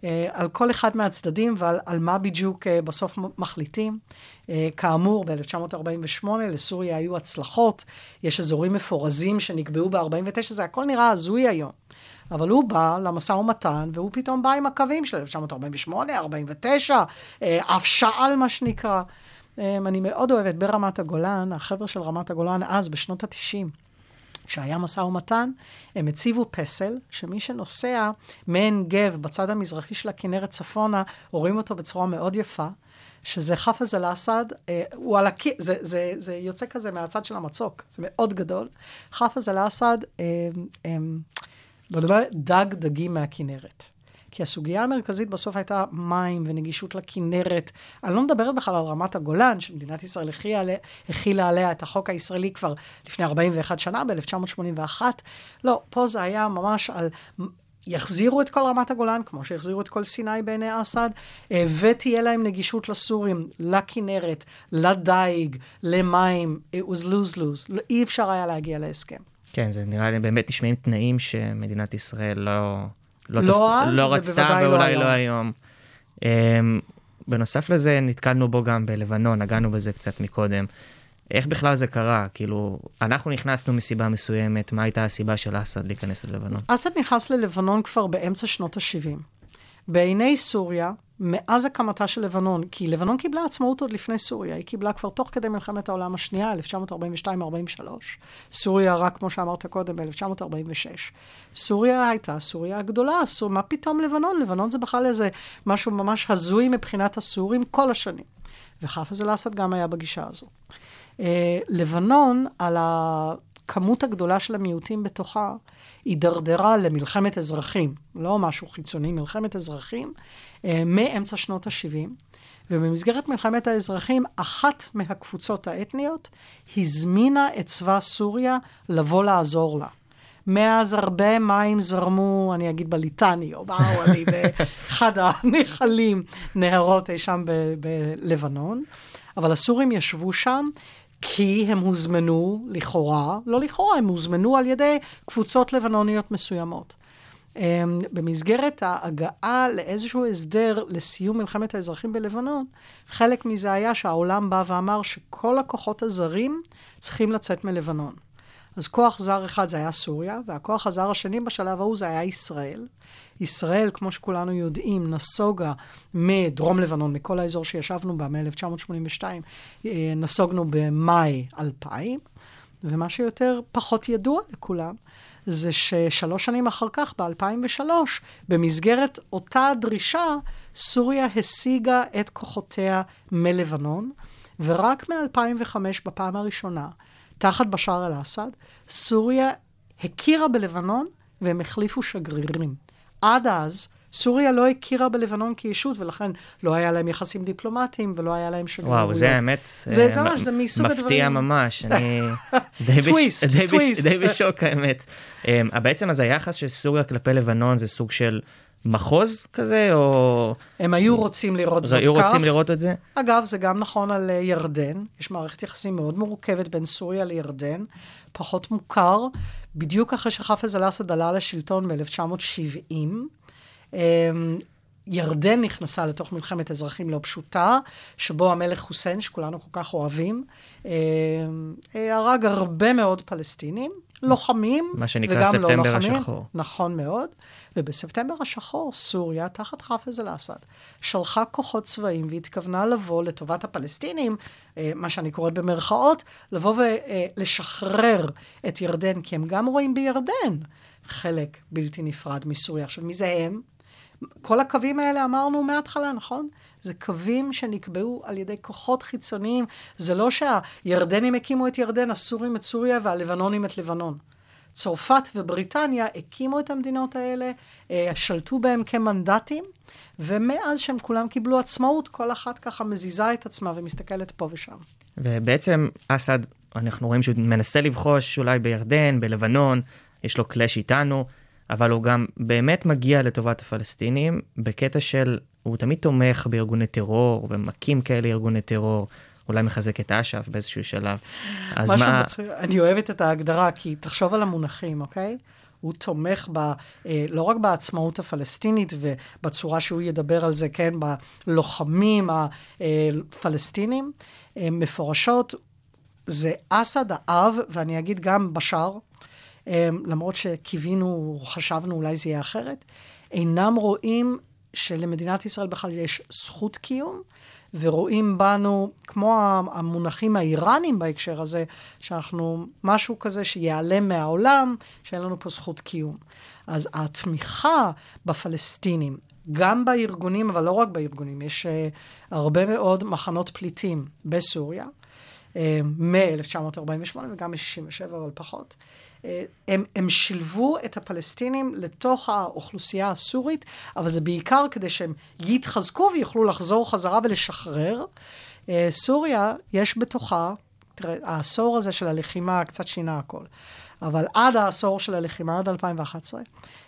[SPEAKER 5] אה, על כל אחד מהצדדים ועל על מה בדיוק אה, בסוף מחליטים. כאמור, ב-1948 לסוריה היו הצלחות, יש אזורים מפורזים שנקבעו ב-49, זה הכל נראה הזוי היום. אבל הוא בא למשא ומתן, והוא פתאום בא עם הקווים של 1948, 49, אף שעל מה שנקרא. אני מאוד אוהבת ברמת הגולן, החבר'ה של רמת הגולן אז, בשנות ה-90. כשהיה משא ומתן, הם הציבו פסל, שמי שנוסע מעין גב בצד המזרחי של הכנרת צפונה, רואים אותו בצורה מאוד יפה, שזה חאפז אל-אסד, אה, הקיר, זה, זה, זה יוצא כזה מהצד של המצוק, זה מאוד גדול. חאפז אל-אסד אה, אה, דג דגים מהכנרת. כי הסוגיה המרכזית בסוף הייתה מים ונגישות לכנרת. אני לא מדברת בכלל על רמת הגולן, שמדינת ישראל הכילה עליה את החוק הישראלי כבר לפני 41 שנה, ב-1981. לא, פה זה היה ממש על... יחזירו את כל רמת הגולן, כמו שהחזירו את כל סיני בעיני אסד, ותהיה להם נגישות לסורים, לכנרת, לדייג, למים. It was lose-lose. אי אפשר היה להגיע להסכם.
[SPEAKER 4] כן, זה נראה לי באמת נשמעים תנאים שמדינת ישראל לא...
[SPEAKER 5] לא, לא, תס... אז,
[SPEAKER 4] לא רצתה ואולי לא היום. Um, בנוסף לזה נתקלנו בו גם בלבנון, נגענו בזה קצת מקודם. איך בכלל זה קרה? כאילו, אנחנו נכנסנו מסיבה מסוימת, מה הייתה הסיבה של אסד להיכנס ללבנון?
[SPEAKER 5] אסד נכנס ללבנון כבר באמצע שנות ה-70. בעיני סוריה, מאז הקמתה של לבנון, כי לבנון קיבלה עצמאות עוד לפני סוריה, היא קיבלה כבר תוך כדי מלחמת העולם השנייה, 1942-43. סוריה, רק כמו שאמרת קודם, ב-1946. סוריה הייתה סוריה הגדולה, סור... מה פתאום לבנון? לבנון זה בכלל איזה משהו ממש הזוי מבחינת הסורים כל השנים. וחאפז אל-אסד גם היה בגישה הזו. אה, לבנון, על הכמות הגדולה של המיעוטים בתוכה, הידרדרה למלחמת אזרחים, לא משהו חיצוני, מלחמת אזרחים, מאמצע שנות ה-70. ובמסגרת מלחמת האזרחים, אחת מהקבוצות האתניות הזמינה את צבא סוריה לבוא לעזור לה. מאז הרבה מים זרמו, אני אגיד בליטני, או באוואלי, *laughs* באחד הנחלים, נהרות אי שם בלבנון. אבל הסורים ישבו שם כי הם הוזמנו, לכאורה, לא לכאורה, הם הוזמנו על ידי קבוצות לבנוניות מסוימות. אמ, במסגרת ההגעה לאיזשהו הסדר לסיום מלחמת האזרחים בלבנון, חלק מזה היה שהעולם בא ואמר שכל הכוחות הזרים צריכים לצאת מלבנון. אז כוח זר אחד זה היה סוריה, והכוח הזר השני בשלב ההוא זה היה ישראל. ישראל, כמו שכולנו יודעים, נסוגה מדרום לבנון, מכל האזור שישבנו בה, מ-1982, אה, נסוגנו במאי 2000, ומה שיותר פחות ידוע לכולם, זה ששלוש שנים אחר כך, ב-2003, במסגרת אותה דרישה, סוריה השיגה את כוחותיה מלבנון, ורק מ-2005, בפעם הראשונה, תחת בשאר אל-אסד, סוריה הכירה בלבנון והם החליפו שגרירים. עד אז, סוריה לא הכירה בלבנון כישות, ולכן לא היה להם יחסים דיפלומטיים ולא היה להם שגרירויות.
[SPEAKER 4] וואו, זה האמת,
[SPEAKER 5] זה,
[SPEAKER 4] אה,
[SPEAKER 5] זה ממש, זה מסוג הדברים...
[SPEAKER 4] מפתיע ממש, אני *laughs* די, בש...
[SPEAKER 5] טוויסט,
[SPEAKER 4] די, בש...
[SPEAKER 5] טוויסט.
[SPEAKER 4] די בשוק האמת. אמ, בעצם אז היחס של סוריה כלפי לבנון זה סוג של מחוז כזה, או
[SPEAKER 5] הם היו רוצים לראות זאת
[SPEAKER 4] היו
[SPEAKER 5] כך.
[SPEAKER 4] רוצים לראות את זה?
[SPEAKER 5] אגב, זה גם נכון על אה, ירדן. יש מערכת יחסים מאוד מורכבת בין סוריה לירדן, פחות מוכר. בדיוק אחרי שחאפז אל-אסד עלה לשלטון ב-1970, ירדן נכנסה לתוך מלחמת אזרחים לא פשוטה, שבו המלך חוסיין, שכולנו כל כך אוהבים, אה, אה, הרג הרבה מאוד פלסטינים, לוחמים,
[SPEAKER 4] מה שנקרא
[SPEAKER 5] וגם לא
[SPEAKER 4] ספטמבר
[SPEAKER 5] לוחמים.
[SPEAKER 4] השחור.
[SPEAKER 5] נכון מאוד. ובספטמבר השחור, סוריה, תחת חאפז אל-אסד, שלחה כוחות צבאיים והתכוונה לבוא לטובת הפלסטינים, אה, מה שאני קוראת במרכאות, לבוא ולשחרר את ירדן, כי הם גם רואים בירדן חלק בלתי נפרד מסוריה. עכשיו, מי זה הם? כל הקווים האלה אמרנו מההתחלה, נכון? זה קווים שנקבעו על ידי כוחות חיצוניים. זה לא שהירדנים הקימו את ירדן, הסורים את סוריה והלבנונים את לבנון. צרפת ובריטניה הקימו את המדינות האלה, אה, שלטו בהם כמנדטים, ומאז שהם כולם קיבלו עצמאות, כל אחת ככה מזיזה את עצמה ומסתכלת פה ושם.
[SPEAKER 4] ובעצם אסד, אנחנו רואים שהוא מנסה לבחוש אולי בירדן, בלבנון, יש לו קלאש איתנו, אבל הוא גם באמת מגיע לטובת הפלסטינים בקטע של, הוא תמיד תומך בארגוני טרור ומקים כאלה ארגוני טרור, אולי מחזק את אש"ף באיזשהו שלב. אז
[SPEAKER 5] משהו
[SPEAKER 4] מה...
[SPEAKER 5] מצחיק, אני אוהבת את ההגדרה, כי תחשוב על המונחים, אוקיי? הוא תומך ב, אה, לא רק בעצמאות הפלסטינית ובצורה שהוא ידבר על זה, כן, בלוחמים הפלסטינים, אה, מפורשות, זה אסד האב, ואני אגיד גם בשאר, למרות שקיווינו, חשבנו אולי זה יהיה אחרת, אינם רואים שלמדינת ישראל בכלל יש זכות קיום, ורואים בנו, כמו המונחים האיראנים בהקשר הזה, שאנחנו משהו כזה שיעלם מהעולם, שאין לנו פה זכות קיום. אז התמיכה בפלסטינים, גם בארגונים, אבל לא רק בארגונים, יש uh, הרבה מאוד מחנות פליטים בסוריה, uh, מ-1948 וגם מ-67, אבל פחות. אה, הם, הם שילבו את הפלסטינים לתוך האוכלוסייה הסורית, אבל זה בעיקר כדי שהם יתחזקו ויוכלו לחזור חזרה ולשחרר. אה, סוריה, יש בתוכה, תראה, העשור הזה של הלחימה קצת שינה הכל, אבל עד העשור של הלחימה, עד 2011,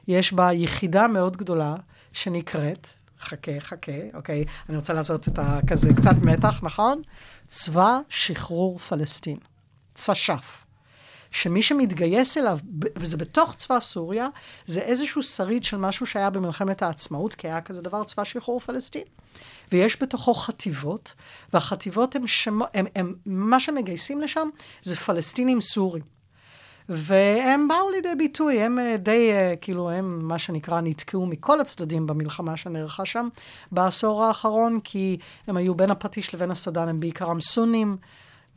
[SPEAKER 5] יש בה יחידה מאוד גדולה שנקראת, חכה, חכה, אוקיי, אני רוצה לעשות את הכזה קצת מתח, נכון? צבא שחרור פלסטין, צש"ף. שמי שמתגייס אליו, וזה בתוך צבא סוריה, זה איזשהו שריד של משהו שהיה במלחמת העצמאות, כי היה כזה דבר צבא שחרור פלסטין. ויש בתוכו חטיבות, והחטיבות הם, שמו, הם, הם, מה שמגייסים לשם זה פלסטינים סורים. והם באו לידי ביטוי, הם אה, די, אה, כאילו, הם מה שנקרא נתקעו מכל הצדדים במלחמה שנערכה שם בעשור האחרון, כי הם היו בין הפטיש לבין הסדן, הם בעיקרם סונים,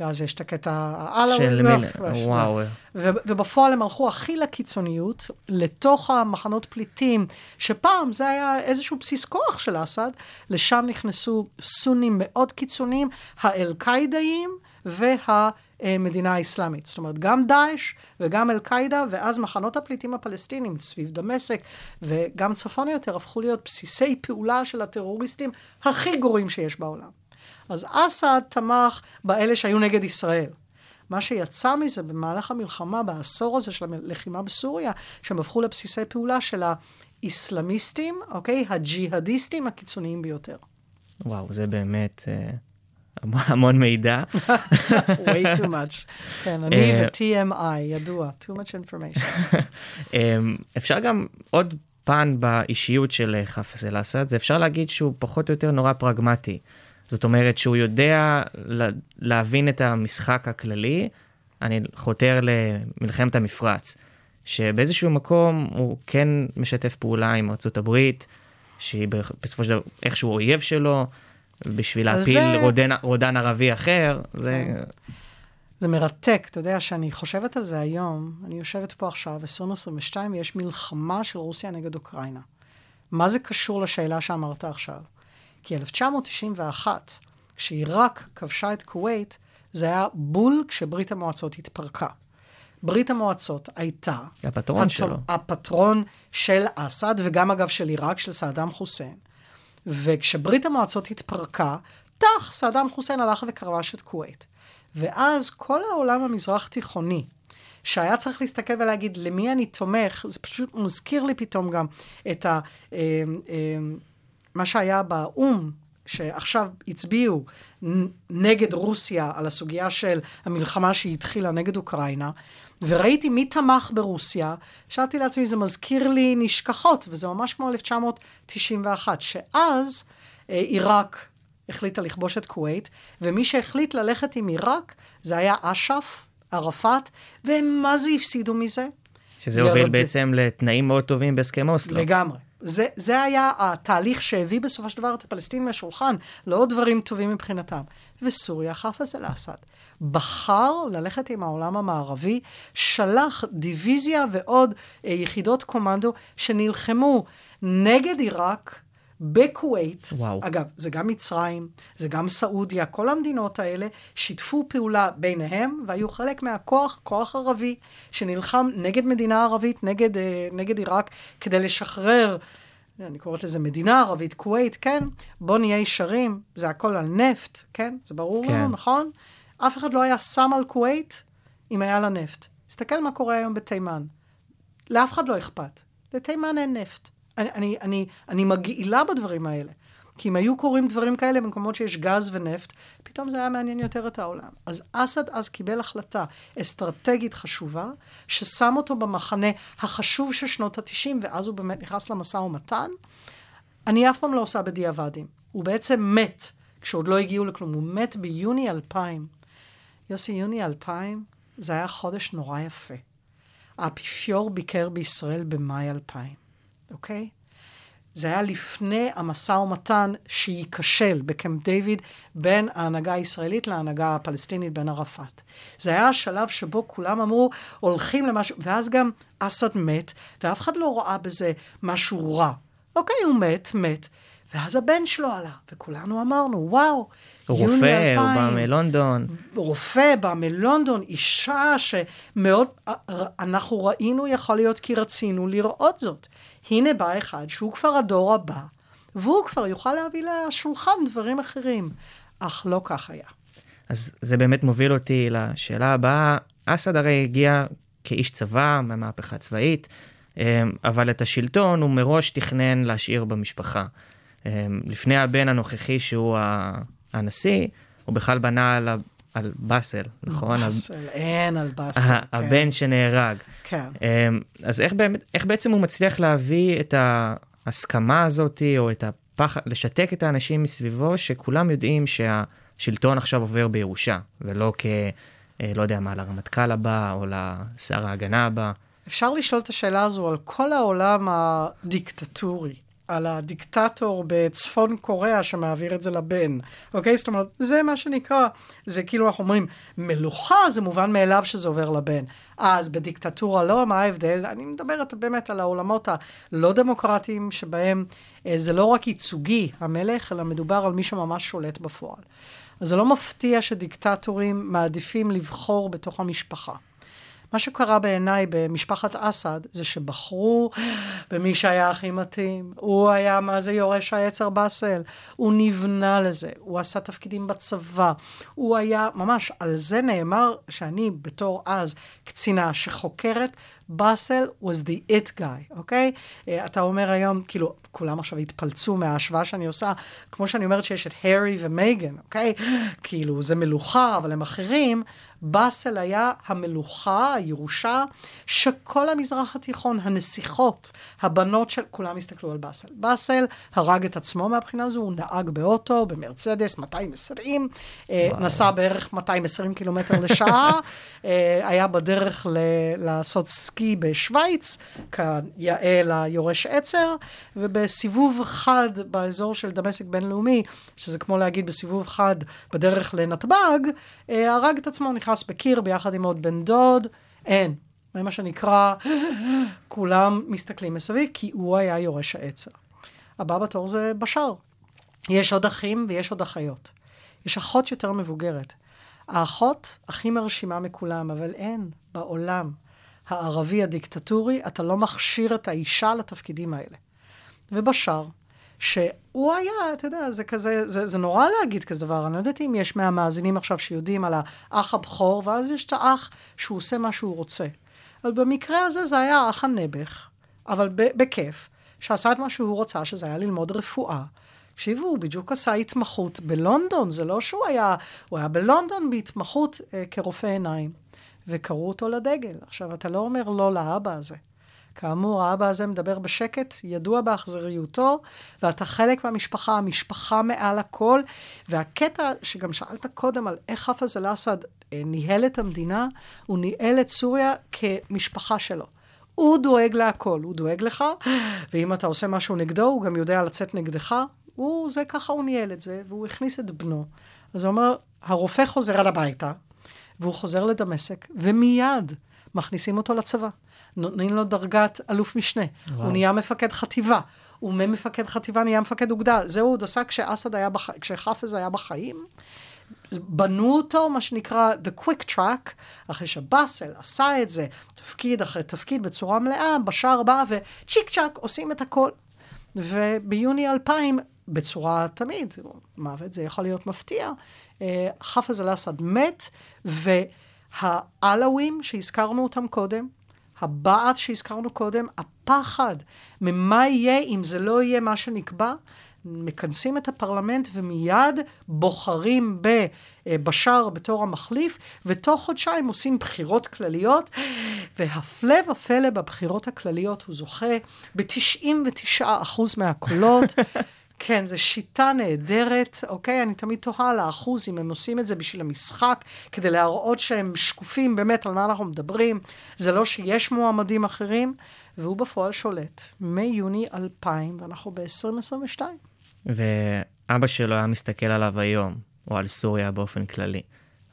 [SPEAKER 5] ואז יש את הקטע העלווה.
[SPEAKER 4] של מיל... וואו.
[SPEAKER 5] ו- ובפועל הם הלכו הכי לקיצוניות, לתוך המחנות פליטים, שפעם זה היה איזשהו בסיס כוח של אסד, לשם נכנסו סונים מאוד קיצוניים, האל-קאידאים והמדינה האסלאמית. זאת אומרת, גם דאעש וגם אל-קאידה, ואז מחנות הפליטים הפלסטינים סביב דמשק, וגם צפונה יותר, הפכו להיות בסיסי פעולה של הטרוריסטים הכי גרועים שיש בעולם. אז אסד תמך באלה שהיו נגד ישראל. מה שיצא מזה במהלך המלחמה, בעשור הזה של הלחימה בסוריה, שהם הפכו לבסיסי פעולה של האסלאמיסטים, אוקיי? הג'יהאדיסטים הקיצוניים ביותר.
[SPEAKER 4] וואו, זה באמת אה, המון- מידע. *laughs*
[SPEAKER 5] way too much. כן, אני
[SPEAKER 4] אה,
[SPEAKER 5] ו-TMI, ידוע, too much information. *laughs*
[SPEAKER 4] אמ, אפשר גם עוד פן באישיות של אה, חאפז אל-אסד, זה אפשר להגיד שהוא פחות או יותר נורא פרגמטי. זאת אומרת שהוא יודע לה- להבין את המשחק הכללי, אני חותר למלחמת המפרץ, שבאיזשהו מקום הוא כן משתף פעולה עם ארצות הברית, שהיא בסופו של דבר איכשהו אויב שלו, בשביל להפיל
[SPEAKER 5] זה-
[SPEAKER 4] רודן, רודן ערבי אחר, זה...
[SPEAKER 5] זה מרתק, אתה יודע, שאני חושבת על זה היום, אני יושבת פה עכשיו, 2022, ויש מלחמה של רוסיה נגד אוקראינה. מה זה קשור לשאלה שאמרת עכשיו? כי 1991, כשעיראק כבשה את כווית, זה היה בול כשברית המועצות התפרקה. ברית המועצות הייתה...
[SPEAKER 4] הפטרון שלו.
[SPEAKER 5] הפטרון של אסד, וגם אגב של עיראק, של סעדאם חוסיין. וכשברית המועצות התפרקה, טח, סעדאם חוסיין הלך וכבש את כווית. ואז כל העולם המזרח תיכוני, שהיה צריך להסתכל ולהגיד למי אני תומך, זה פשוט מזכיר לי פתאום גם את ה... מה שהיה באו"ם, שעכשיו הצביעו נגד רוסיה על הסוגיה של המלחמה שהיא התחילה נגד אוקראינה, וראיתי מי תמך ברוסיה, שאלתי לעצמי, זה מזכיר לי נשכחות, וזה ממש כמו 1991, שאז אה, עיראק החליטה לכבוש את כווית, ומי שהחליט ללכת עם עיראק זה היה אש"ף, ערפאת, והם מה זה הפסידו מזה?
[SPEAKER 4] שזה הוביל
[SPEAKER 5] ירד-
[SPEAKER 4] בעצם לתנאים מאוד טובים בהסכם אוסלו.
[SPEAKER 5] לגמרי. זה, זה היה התהליך שהביא בסופו של דבר את הפלסטינים לשולחן, לעוד דברים טובים מבחינתם. וסוריה, חאפז אל-אסד, בחר ללכת עם העולם המערבי, שלח דיוויזיה ועוד אה, יחידות קומנדו שנלחמו נגד עיראק. בכווית,
[SPEAKER 4] וואו.
[SPEAKER 5] אגב, זה גם מצרים, זה גם סעודיה, כל המדינות האלה שיתפו פעולה ביניהם והיו חלק מהכוח, כוח ערבי, שנלחם נגד מדינה ערבית, נגד, אה, נגד עיראק, כדי לשחרר, אני קוראת לזה מדינה ערבית, כווית, כן? בוא נהיה ישרים, זה הכל על נפט, כן? זה ברור
[SPEAKER 4] כן.
[SPEAKER 5] לנו, נכון? אף אחד לא היה שם על כווית אם היה לה נפט. תסתכל מה קורה היום בתימן. לאף אחד לא אכפת. לתימן אין נפט. אני, אני, אני, אני מגעילה בדברים האלה. כי אם היו קורים דברים כאלה במקומות שיש גז ונפט, פתאום זה היה מעניין יותר את העולם. אז אסד אז קיבל החלטה אסטרטגית חשובה, ששם אותו במחנה החשוב של שנות ה-90, ואז הוא באמת נכנס למשא ומתן. אני אף פעם לא עושה בדיעבדים. הוא בעצם מת, כשעוד לא הגיעו לכלום. הוא מת ביוני 2000. יוסי, יוני 2000 זה היה חודש נורא יפה. האפיפיור ביקר בישראל במאי 2000, אוקיי? זה היה לפני המשא ומתן שייכשל בקמפ דיוויד בין ההנהגה הישראלית להנהגה הפלסטינית, בין ערפאת. זה היה השלב שבו כולם אמרו, הולכים למשהו, ואז גם אסד מת, ואף אחד לא ראה בזה משהו רע. אוקיי, הוא מת, מת. ואז הבן שלו עלה, וכולנו אמרנו, וואו, יוני
[SPEAKER 4] רופא, הוא
[SPEAKER 5] 2000.
[SPEAKER 4] בא מלונדון.
[SPEAKER 5] רופא בא מלונדון, אישה שמאוד, אנחנו ראינו, יכול להיות כי רצינו לראות זאת. הנה בא אחד שהוא כבר הדור הבא, והוא כבר יוכל להביא לשולחן דברים אחרים. אך לא כך היה.
[SPEAKER 4] אז זה באמת מוביל אותי לשאלה הבאה. אסד הרי הגיע כאיש צבא מהמהפכה הצבאית, אמ, אבל את השלטון הוא מראש תכנן להשאיר במשפחה. אמ, לפני הבן הנוכחי שהוא הנשיא, הוא בכלל בנה על על באסל, נכון?
[SPEAKER 5] באסל, אין על באסל. כן.
[SPEAKER 4] הבן שנהרג.
[SPEAKER 5] כן.
[SPEAKER 4] אמ, אז איך, באמת, איך בעצם הוא מצליח להביא את ההסכמה הזאת, או את הפחד, לשתק את האנשים מסביבו, שכולם יודעים שהשלטון עכשיו עובר בירושה, ולא כ... אה, לא יודע מה, לרמטכ"ל הבא, או לשר ההגנה הבא.
[SPEAKER 5] אפשר לשאול את השאלה הזו על כל העולם הדיקטטורי, על הדיקטטור בצפון קוריאה שמעביר את זה לבן, אוקיי? זאת אומרת, זה מה שנקרא, זה כאילו אנחנו אומרים, מלוכה זה מובן מאליו שזה עובר לבן. אז בדיקטטורה לא, מה ההבדל? אני מדברת באמת על העולמות הלא דמוקרטיים שבהם אה, זה לא רק ייצוגי, המלך, אלא מדובר על מי שממש שולט בפועל. אז זה לא מפתיע שדיקטטורים מעדיפים לבחור בתוך המשפחה. מה שקרה בעיניי במשפחת אסד, זה שבחרו במי שהיה הכי מתאים. הוא היה, מה זה יורש היצר באסל? הוא נבנה לזה, הוא עשה תפקידים בצבא. הוא היה, ממש, על זה נאמר שאני בתור אז קצינה שחוקרת, באסל was the it guy, אוקיי? Uh, אתה אומר היום, כאילו, כולם עכשיו התפלצו מההשוואה שאני עושה, כמו שאני אומרת שיש את הארי ומייגן, אוקיי? *gasps* כאילו, זה מלוכה, אבל הם אחרים. באסל היה המלוכה, הירושה, שכל המזרח התיכון, הנסיכות, הבנות של, כולם הסתכלו על באסל. באסל הרג את עצמו מהבחינה הזו, הוא נהג באוטו, במרצדס, 220, אה, נסע בערך 220 קילומטר לשעה, *laughs* אה, היה בדרך ל- לעשות סקי בשוויץ, כיאה ליורש עצר, ובסיבוב חד באזור של דמשק בינלאומי, שזה כמו להגיד בסיבוב חד בדרך לנתב"ג, אה, הרג את עצמו, נכנס בקיר ביחד עם עוד בן דוד, אין. מה שנקרא, כולם מסתכלים מסביב, כי הוא היה יורש העצר. הבא בתור זה בשאר. יש עוד אחים ויש עוד אחיות. יש אחות יותר מבוגרת. האחות הכי מרשימה מכולם, אבל אין בעולם הערבי הדיקטטורי, אתה לא מכשיר את האישה לתפקידים האלה. ובשאר, שהוא היה, אתה יודע, זה כזה, זה, זה נורא להגיד כזה דבר, אני לא יודעת אם יש מהמאזינים עכשיו שיודעים על האח הבכור, ואז יש את האח שהוא עושה מה שהוא רוצה. אבל במקרה הזה זה היה האח הנעבך, אבל בכיף, שעשה את מה שהוא רוצה, שזה היה ללמוד רפואה. תקשיבו, הוא בדיוק עשה התמחות בלונדון, זה לא שהוא היה, הוא היה בלונדון בהתמחות אה, כרופא עיניים, וקראו אותו לדגל. עכשיו, אתה לא אומר לא לאבא הזה. כאמור, האבא הזה מדבר בשקט, ידוע באכזריותו, ואתה חלק מהמשפחה, המשפחה מעל הכל. והקטע שגם שאלת קודם על איך חפז אל-אסד אה, ניהל את המדינה, הוא ניהל את סוריה כמשפחה שלו. הוא דואג להכל, הוא דואג לך, ואם אתה עושה משהו נגדו, הוא גם יודע לצאת נגדך. הוא, זה ככה הוא ניהל את זה, והוא הכניס את בנו. אז הוא אומר, הרופא חוזר על הביתה, והוא חוזר לדמשק, ומיד מכניסים אותו לצבא. נותנים לו דרגת אלוף משנה. וואו. הוא נהיה מפקד חטיבה. וממפקד חטיבה נהיה מפקד אוגדה. זה הוא עוד עשה כשאסד היה בחיים, כשחאפז היה בחיים. בנו אותו, מה שנקרא The Quick Track, אחרי שבאסל עשה את זה, תפקיד אחרי תפקיד בצורה מלאה, בשער בא וצ'יק צ'אק עושים את הכל. וביוני 2000, בצורה תמיד, מוות זה יכול להיות מפתיע, אה, חאפז אל-אסד מת, והעלווים שהזכרנו אותם קודם, הבעט שהזכרנו קודם, הפחד ממה יהיה אם זה לא יהיה מה שנקבע, מכנסים את הפרלמנט ומיד בוחרים בבשאר בתור המחליף, ותוך חודשיים עושים בחירות כלליות, והפלא ופלא בבחירות הכלליות הוא זוכה ב-99% מהקולות. *laughs* כן, זו שיטה נהדרת, אוקיי? אני תמיד תוהה על האחוז, אם הם עושים את זה בשביל המשחק, כדי להראות שהם שקופים באמת על מה אנחנו מדברים. זה לא שיש מועמדים אחרים, והוא בפועל שולט. מיוני 2000, ואנחנו ב-2022.
[SPEAKER 4] ואבא שלו היה מסתכל עליו היום, או על סוריה באופן כללי.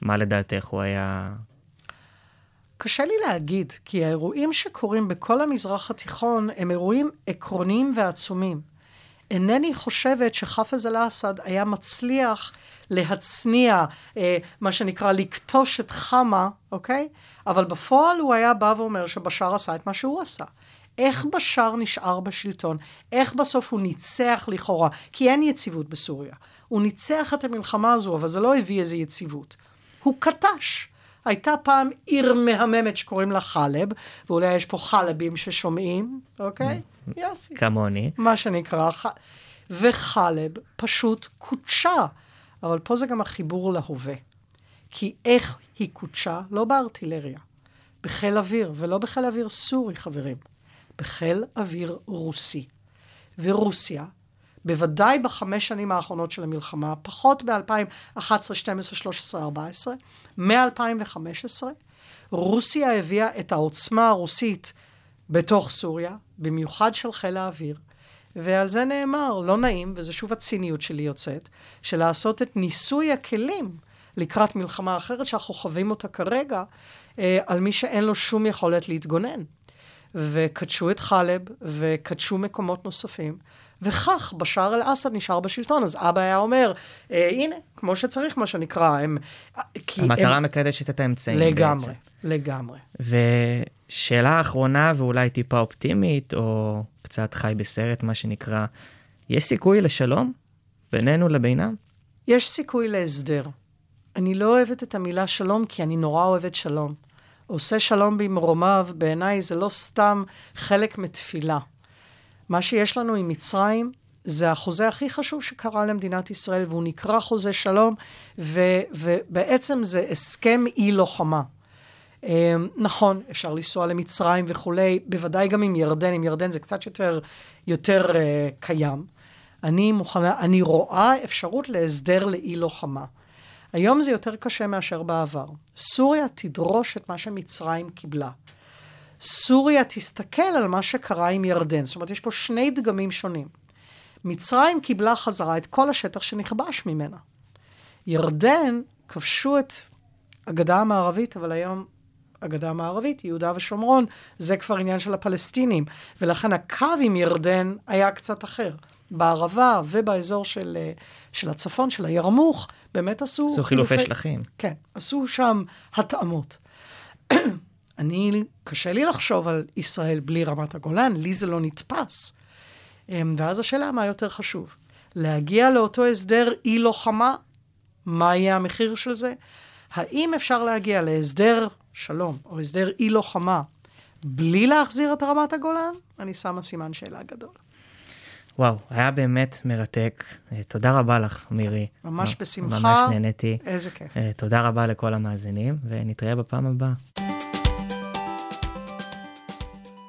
[SPEAKER 4] מה לדעתך הוא היה...
[SPEAKER 5] קשה לי להגיד, כי האירועים שקורים בכל המזרח התיכון הם אירועים עקרוניים ועצומים. אינני חושבת שחאפז אל-אסד היה מצליח להצניע, אה, מה שנקרא, לכתוש את חמה, אוקיי? אבל בפועל הוא היה בא ואומר שבשאר עשה את מה שהוא עשה. איך בשאר נשאר בשלטון? איך בסוף הוא ניצח לכאורה? כי אין יציבות בסוריה. הוא ניצח את המלחמה הזו, אבל זה לא הביא איזו יציבות. הוא קטש. הייתה פעם עיר מהממת שקוראים לה חלב, ואולי יש פה חלבים ששומעים, אוקיי? יוסי.
[SPEAKER 4] כמוני.
[SPEAKER 5] מה שנקרא, ח... וחלב פשוט קודשה. אבל פה זה גם החיבור להווה. כי איך היא קודשה? לא בארטילריה, בחיל אוויר, ולא בחיל אוויר סורי, חברים, בחיל אוויר רוסי. ורוסיה, בוודאי בחמש שנים האחרונות של המלחמה, פחות ב-2011, 12, 13, 14, מ-2015, רוסיה הביאה את העוצמה הרוסית בתוך סוריה, במיוחד של חיל האוויר, ועל זה נאמר, לא נעים, וזו שוב הציניות שלי יוצאת, שלעשות את ניסוי הכלים לקראת מלחמה אחרת שאנחנו חווים אותה כרגע, אה, על מי שאין לו שום יכולת להתגונן. וקדשו את חלב, וקדשו מקומות נוספים, וכך בשאר אל-אסד נשאר בשלטון. אז אבא היה אומר, אה, הנה, כמו שצריך, מה שנקרא, הם... כי
[SPEAKER 4] המטרה
[SPEAKER 5] הם...
[SPEAKER 4] מקדשת את האמצעים
[SPEAKER 5] לגמרי,
[SPEAKER 4] בעצם.
[SPEAKER 5] לגמרי.
[SPEAKER 4] ושאלה אחרונה ואולי טיפה אופטימית, או קצת חי בסרט, מה שנקרא, יש סיכוי לשלום בינינו לבינם?
[SPEAKER 5] יש סיכוי להסדר. אני לא אוהבת את המילה שלום, כי אני נורא אוהבת שלום. עושה שלום במרומיו, בעיניי זה לא סתם חלק מתפילה. מה שיש לנו עם מצרים זה החוזה הכי חשוב שקרה למדינת ישראל, והוא נקרא חוזה שלום, ו- ובעצם זה הסכם אי-לוחמה. Um, נכון, אפשר לנסוע למצרים וכולי, בוודאי גם עם ירדן, עם ירדן זה קצת יותר, יותר uh, קיים. אני מוכנה, אני רואה אפשרות להסדר לאי-לוחמה. היום זה יותר קשה מאשר בעבר. סוריה תדרוש את מה שמצרים קיבלה. סוריה תסתכל על מה שקרה עם ירדן. זאת אומרת, יש פה שני דגמים שונים. מצרים קיבלה חזרה את כל השטח שנכבש ממנה. ירדן כבשו את הגדה המערבית, אבל היום הגדה המערבית, יהודה ושומרון, זה כבר עניין של הפלסטינים. ולכן הקו עם ירדן היה קצת אחר. בערבה ובאזור של, אה, של הצפון, של הירמוך, באמת עשו...
[SPEAKER 4] עשו חילופי שטחים.
[SPEAKER 5] כן, עשו שם התאמות. אני, קשה לי לחשוב על ישראל בלי רמת הגולן, לי זה לא נתפס. אמ, ואז השאלה, מה יותר חשוב? להגיע לאותו הסדר אי-לוחמה, מה יהיה המחיר של זה? האם אפשר להגיע להסדר שלום או הסדר אי-לוחמה בלי להחזיר את רמת הגולן? אני שמה סימן שאלה גדול.
[SPEAKER 4] וואו, היה באמת מרתק. אה, תודה רבה לך, מירי.
[SPEAKER 5] ממש בשמחה.
[SPEAKER 4] ממש נהניתי.
[SPEAKER 5] איזה כיף.
[SPEAKER 4] אה, תודה רבה לכל המאזינים, ונתראה בפעם הבאה.